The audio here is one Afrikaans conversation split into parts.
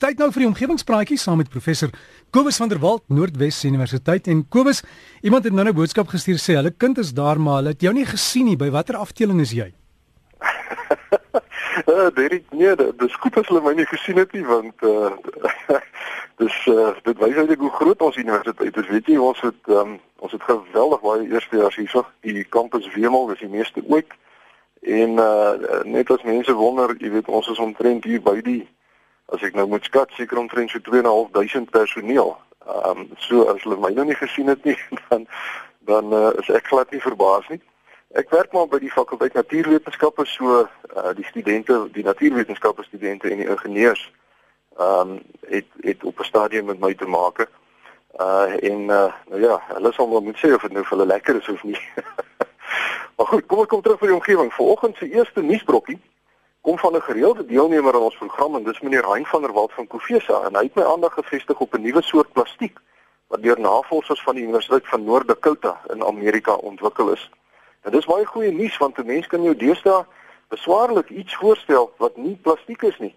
Tyd nou vir die omgewingspraatjie saam met professor Kobus van der Walt Noordwes Universiteit en Kobus, iemand het nou 'n boodskap gestuur sê hulle kind is daar maar hulle het jou nie gesien nie. By watter afdeling is jy? Ja, Derek, nee, dis goed as hulle my nie gesien het nie want uh dis uh dit wys eintlik hoe groot ons universiteit is. Weet jy, ons het um, ons het geweldig baie eerstejaars hierso. Die kampus Wemel, dis die meeste ooit. En uh net as mense wonder, jy weet, ons is omtrent hier by die as ek nou moet skat seker omtrent so 2.500 personeel. Ehm um, so as hulle my nou nie gesien het nie dan dan uh, is ek glad nie verbaas nie. Ek werk maar by die fakulteit natuurwetenskappe so uh, die studente, die natuurwetenskappe studente en die ingenieurs ehm um, het het op 'n stadium met my te maak. Uh en uh, nou ja, hulle sal maar moet sê of dit nou vir hulle lekker is of nie. maar goed, kom ek kom terug vir die omgewing. Vanoggend se eerste nuusbrokkie kom van 'n gereelde deelnemer aan ons program en dis meneer Hein van der Walt van Kofesa en hy het my aandag gefestig op 'n nuwe soort plastiek wat deur navorsers van die Universiteit van Noord-Dakota in Amerika ontwikkel is. Dit is baie goeie nuus want 'n mens kan jou deesdae beswaarlik iets voorstel wat nie plastiek is nie.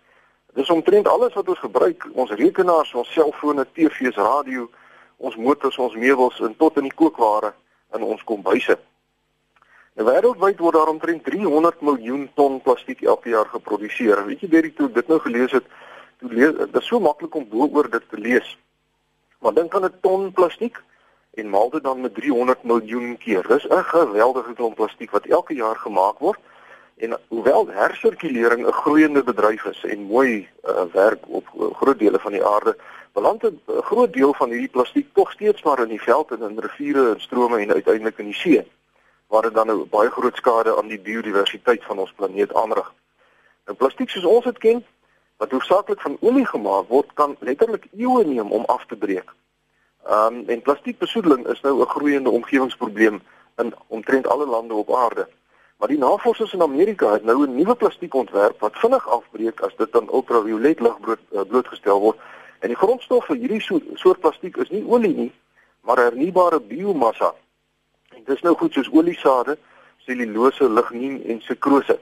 Dis omtrent alles wat ons gebruik, ons rekenaars, ons selfone, TV's, radio, ons motors, ons meubels en tot in die kookware in ons kombuise. Wêreldwyd word daar omtrent 300 miljoen ton plastiek elke jaar geproduseer. Weet jy baie toe dit nou gelees het, toe lees dit is so maklik om bo-oor dit te lees. Maar dink aan 'n ton plastiek en maal dit dan met 300 miljoen keer. Dis 'n geweldige klomp plastiek wat elke jaar gemaak word. En hoewel hersirkulering 'n groeiende bedryf is en mooi uh, werk op uh, groot dele van die aarde, beland 'n groot deel van hierdie plastiek tog steeds maar in die veld en in riviere en strome en uiteindelik in die see waar dit dan nou baie groot skade aan die biodiversiteit van ons planeet aanrig. Nou plastiek soos ons dit ken, wat hoofsaaklik van olie gemaak word, kan letterlik eeue neem om af te breek. Ehm um, en plastiekbesoedeling is nou 'n groeiende omgewingsprobleem in omtrent alle lande op aarde. Maar die navorsers in Amerika het nou 'n nuwe plastiek ontwerp wat vinnig afbreek as dit aan ultraviolet lig eh, blootgestel word. En die grondstof vir hierdie soort plastiek is nie olie nie, maar hernubare biomassa dis nou goed soos oliesade, selulose, lignien en sukrose.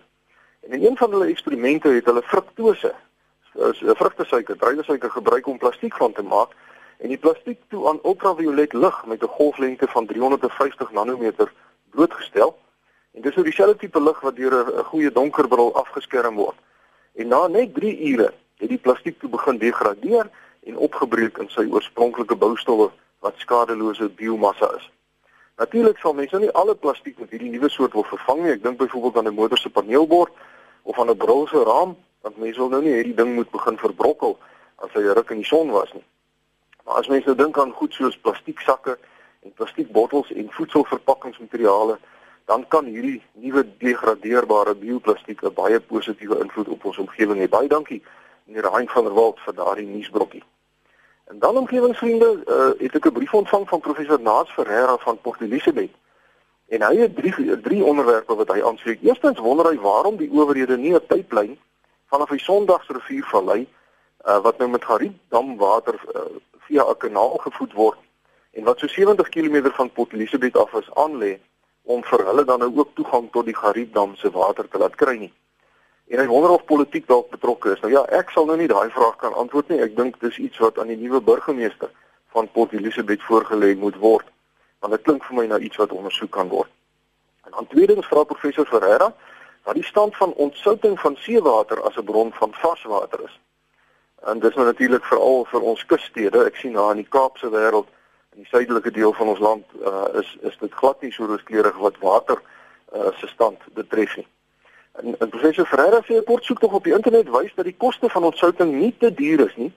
En in een van hulle eksperimente het hulle fruktose, 'n vrugtesuiker, druiwesuiker gebruik om plastiek van te maak en die plastiek toe aan ultraviolet lig met 'n golflengte van 350 nanometer blootgestel. En dis nou dieselfde tipe lig wat deur 'n goeie donkerbril afgeskerm word. En na net 3 ure het die plastiek toe begin degradeer en opgebreek in sy oorspronklike boustowwe wat skadelose biomassa is. Natuurlik sal mense nie alle plastiek met hierdie nuwe soort wil vervang nie. Ek dink byvoorbeeld aan 'n motor se paneelbord of aan 'n bril se raam, want mense wil nou nie hierdie ding moet begin verbrokkel as hy ruk in die son was nie. Maar as mense nou dink aan goed soos plastieksakke en plastiekbottels en voedselverpakkingsmateriale, dan kan hierdie nuwe degradeerbare bioplastiek 'n baie positiewe invloed op ons omgewing hê. Baie dankie meneer Hein van der Walt vir daardie nuusbrokkie. En dan omgewingsvriende, uh, het ek 'n brief ontvang van professor Naas Ferreira van Port Elizabeth. En hy het drie drie onderwerpe wat hy aanspreek. Eerstens wonder hy waarom die owerhede nie 'n pyplyn vanaf die Sondagsrivier vallei uh, wat nou met Gariepdam water uh, via 'n kanaal gevoed word en wat so 70 km van Port Elizabeth af is aanlê om vir hulle dan nou ook toegang tot die Gariepdam se water te laat kry nie. En hy wonder of politiek dalk betrokke is. Nou ja, ek sal nou nie daai vraag kan antwoord nie. Ek dink dis iets wat aan die nuwe burgemeester van Port Elizabeth voorgelê moet word. Want dit klink vir my na iets wat ondersoek kan word. En dan tweedens vra professor Ferreira wat die stand van ontsouting van seewater as 'n bron van varswater is. En dis nou natuurlik veral vir ons kusstede. Ek sien daar in die Kaapse wêreld in die suidelike deel van ons land uh, is is dit glad nie so rooskleurig wat water uh, se stand betref nie. En, en professor Ferreira sê 'n kort soek tog op die internet wys dat die koste van ontsouting nie te duur is nie.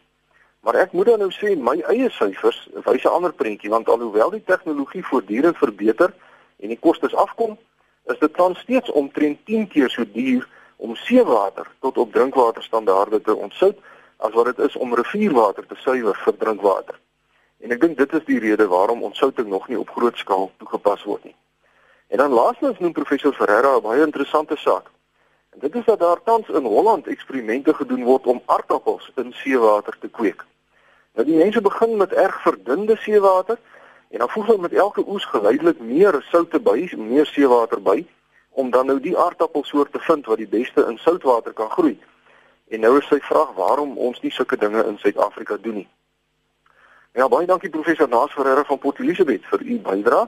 Maar ek moet dan nou sê my eie syfers wys 'n ander prentjie want alhoewel die tegnologie voortdurend verbeter en die kostes afkom, is dit tans steeds omtrent 10 keer so duur om seewater tot op drinkwaterstandaarde te ontsout as wat dit is om rivierwater te suiwer vir drinkwater. En ek dink dit is die rede waarom ontsouting nog nie op groot skaal toegepas word nie. En dan laastens noem professor Ferreira 'n baie interessante saak. En dit is dat daar tans in Holland eksperimente gedoen word om aardappels in seewater te kweek. Nou die mense begin met erg verdunde seewater en dan voeg hulle met elke oes geleidelik meer soutte by, meer seewater by om dan nou die aardappelsoort te vind wat die beste in soutwater kan groei. En nou is sy vraag waarom ons nie sulke dinge in Suid-Afrika doen nie. Ja, baie dankie professor Naas Ferreira van Port Elizabeth vir u bydrae.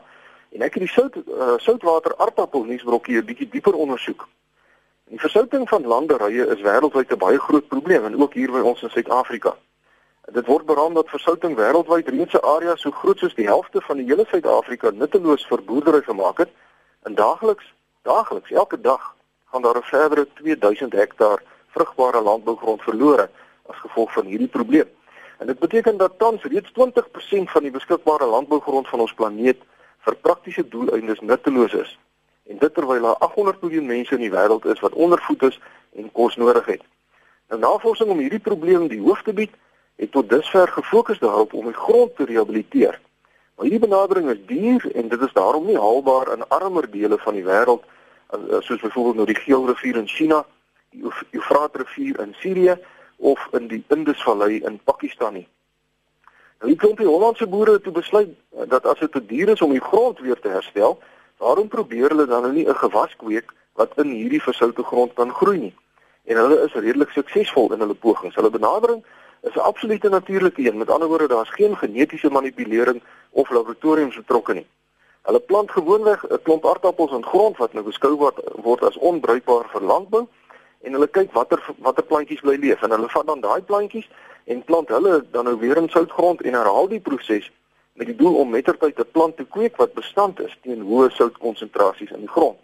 En ek het die sout uh, soutwater aardappel nuusbrokkie 'n bietjie dieper ondersoek. Die versouting van landerye is wêreldwyd 'n baie groot probleem en ook hier by ons in Suid-Afrika. Dit word beraam dat versouting wêreldwyd reeds 'n area so groot soos die helfte van die hele Suid-Afrika nutteloos vir boerdery gemaak het. En daagliks, daagliks, elke dag gaan daar 'n verdere 2000 hektaar vrugbare landbougrond verlore as gevolg van hierdie probleem. En dit beteken dat tans reeds 20% van die beskikbare landbougrond van ons planeet vir praktiese doeleindes nutteloos is en dit terwyl daar 800 miljoen mense in die wêreld is wat ondervoed is en kos nodig het. Nou navorsing om hierdie probleem die hoof te bied, het tot dusver gefokus daarop om die grond te rehabiliteer. Maar hierdie benadering is duur en dit is daarom nie haalbaar in armer dele van die wêreld soos byvoorbeeld nou die Geelrivier in China, die Eufraatrivier in Sirië of in die Indusvallei in Pakistan nie. Nou die klompie Hollandse boere het toe besluit dat as dit te duur is om die grond weer te herstel, Waarom probeer hulle dan nou nie 'n gewas kweek wat in hierdie versoute grond kan groei nie? En hulle is redelik suksesvol in hulle pogings. Hulle benadering is 'n absolute natuurlike een. Met ander woorde, daar's geen genetiese manipulering of laboratoriums betrokke nie. Hulle plant gewoonweg 'n klomp aardappels in grond wat nou beskou word, word as onbruikbaar vir landbou en hulle kyk watter watter plantjies bly leef en hulle vat dan daai plantjies en plant hulle dan nou weer in soutgrond en herhaal die proses met die doel om mettertyd 'n plant te kweek wat bestand is teen hoë soutkonsentrasies in die grond.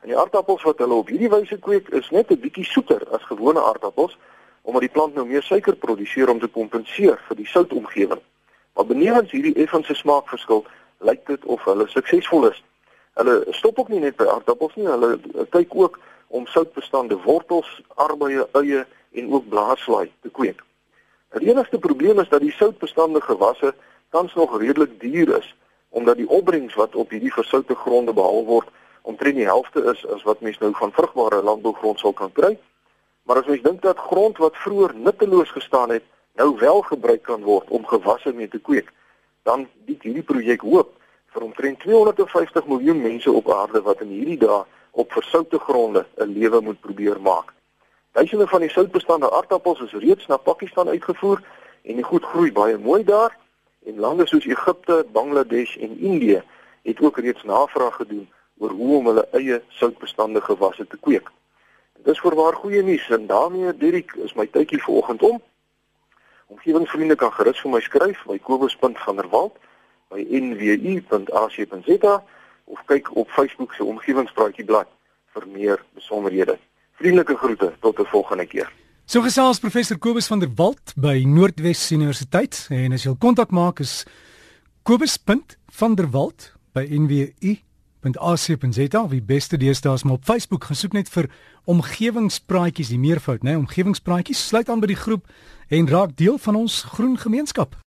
En die aardappels wat hulle op hierdie wyse kweek is net 'n bietjie soeter as gewone aardappels omdat die plant nou meer suiker produseer om te kompenseer vir die soutomgewing. Maar benewens hierdie effense smaakverskil, lyk dit of hulle suksesvol is. Hulle stop ook nie net by aardappels nie, hulle kyk ook om soutbestande wortels, arbeye, eie en ook blaarslaai te kweek. Die enigste probleem is dat die soutbestande gewasse tans nog redelik duur is omdat die opbrengs wat op hierdie versoute gronde behaal word omtrent die helfte is as wat mens nou van vrugbare landbougrond sal kan kry. Maar as mens dink dat grond wat vroeër nutteloos gestaan het, nou wel gebruik kan word om gewasse mee te kweek, dan bied hierdie projek hoop vir omtrent 250 miljoen mense op aarde wat in hierdie dae op versoute gronde 'n lewe moet probeer maak. Duisende van die soutbestande aardappels is reeds na Pakistan uitgevoer en die goed groei baie mooi daar. En lande soos Egipte, Bangladesh en Indië het ook reeds navraag gedoen oor hoe om hulle eie soutbestande gewasse te kweek. Dis voorwaar goeie nuus en daarmee Dirk is my tydjie vanoggend om. Omgewingsvriende kan gerus vir my skryf by kobus.vanderwalt by nwu.ac.za of kyk op Facebook se omgewingspraatjie blad vir meer besonderhede. Vriendelike groete tot 'n volgende keer. So gesels professor Kobus van der Walt by Noordwes Universiteit en as jy wil kontak maak is kobus.vanderwalt by nwu.ac.za of die beste deesdae is maar op Facebook gaan soek net vir omgewingspraatjies die meervoud nê nee, omgewingspraatjies sluit aan by die groep en raak deel van ons groen gemeenskap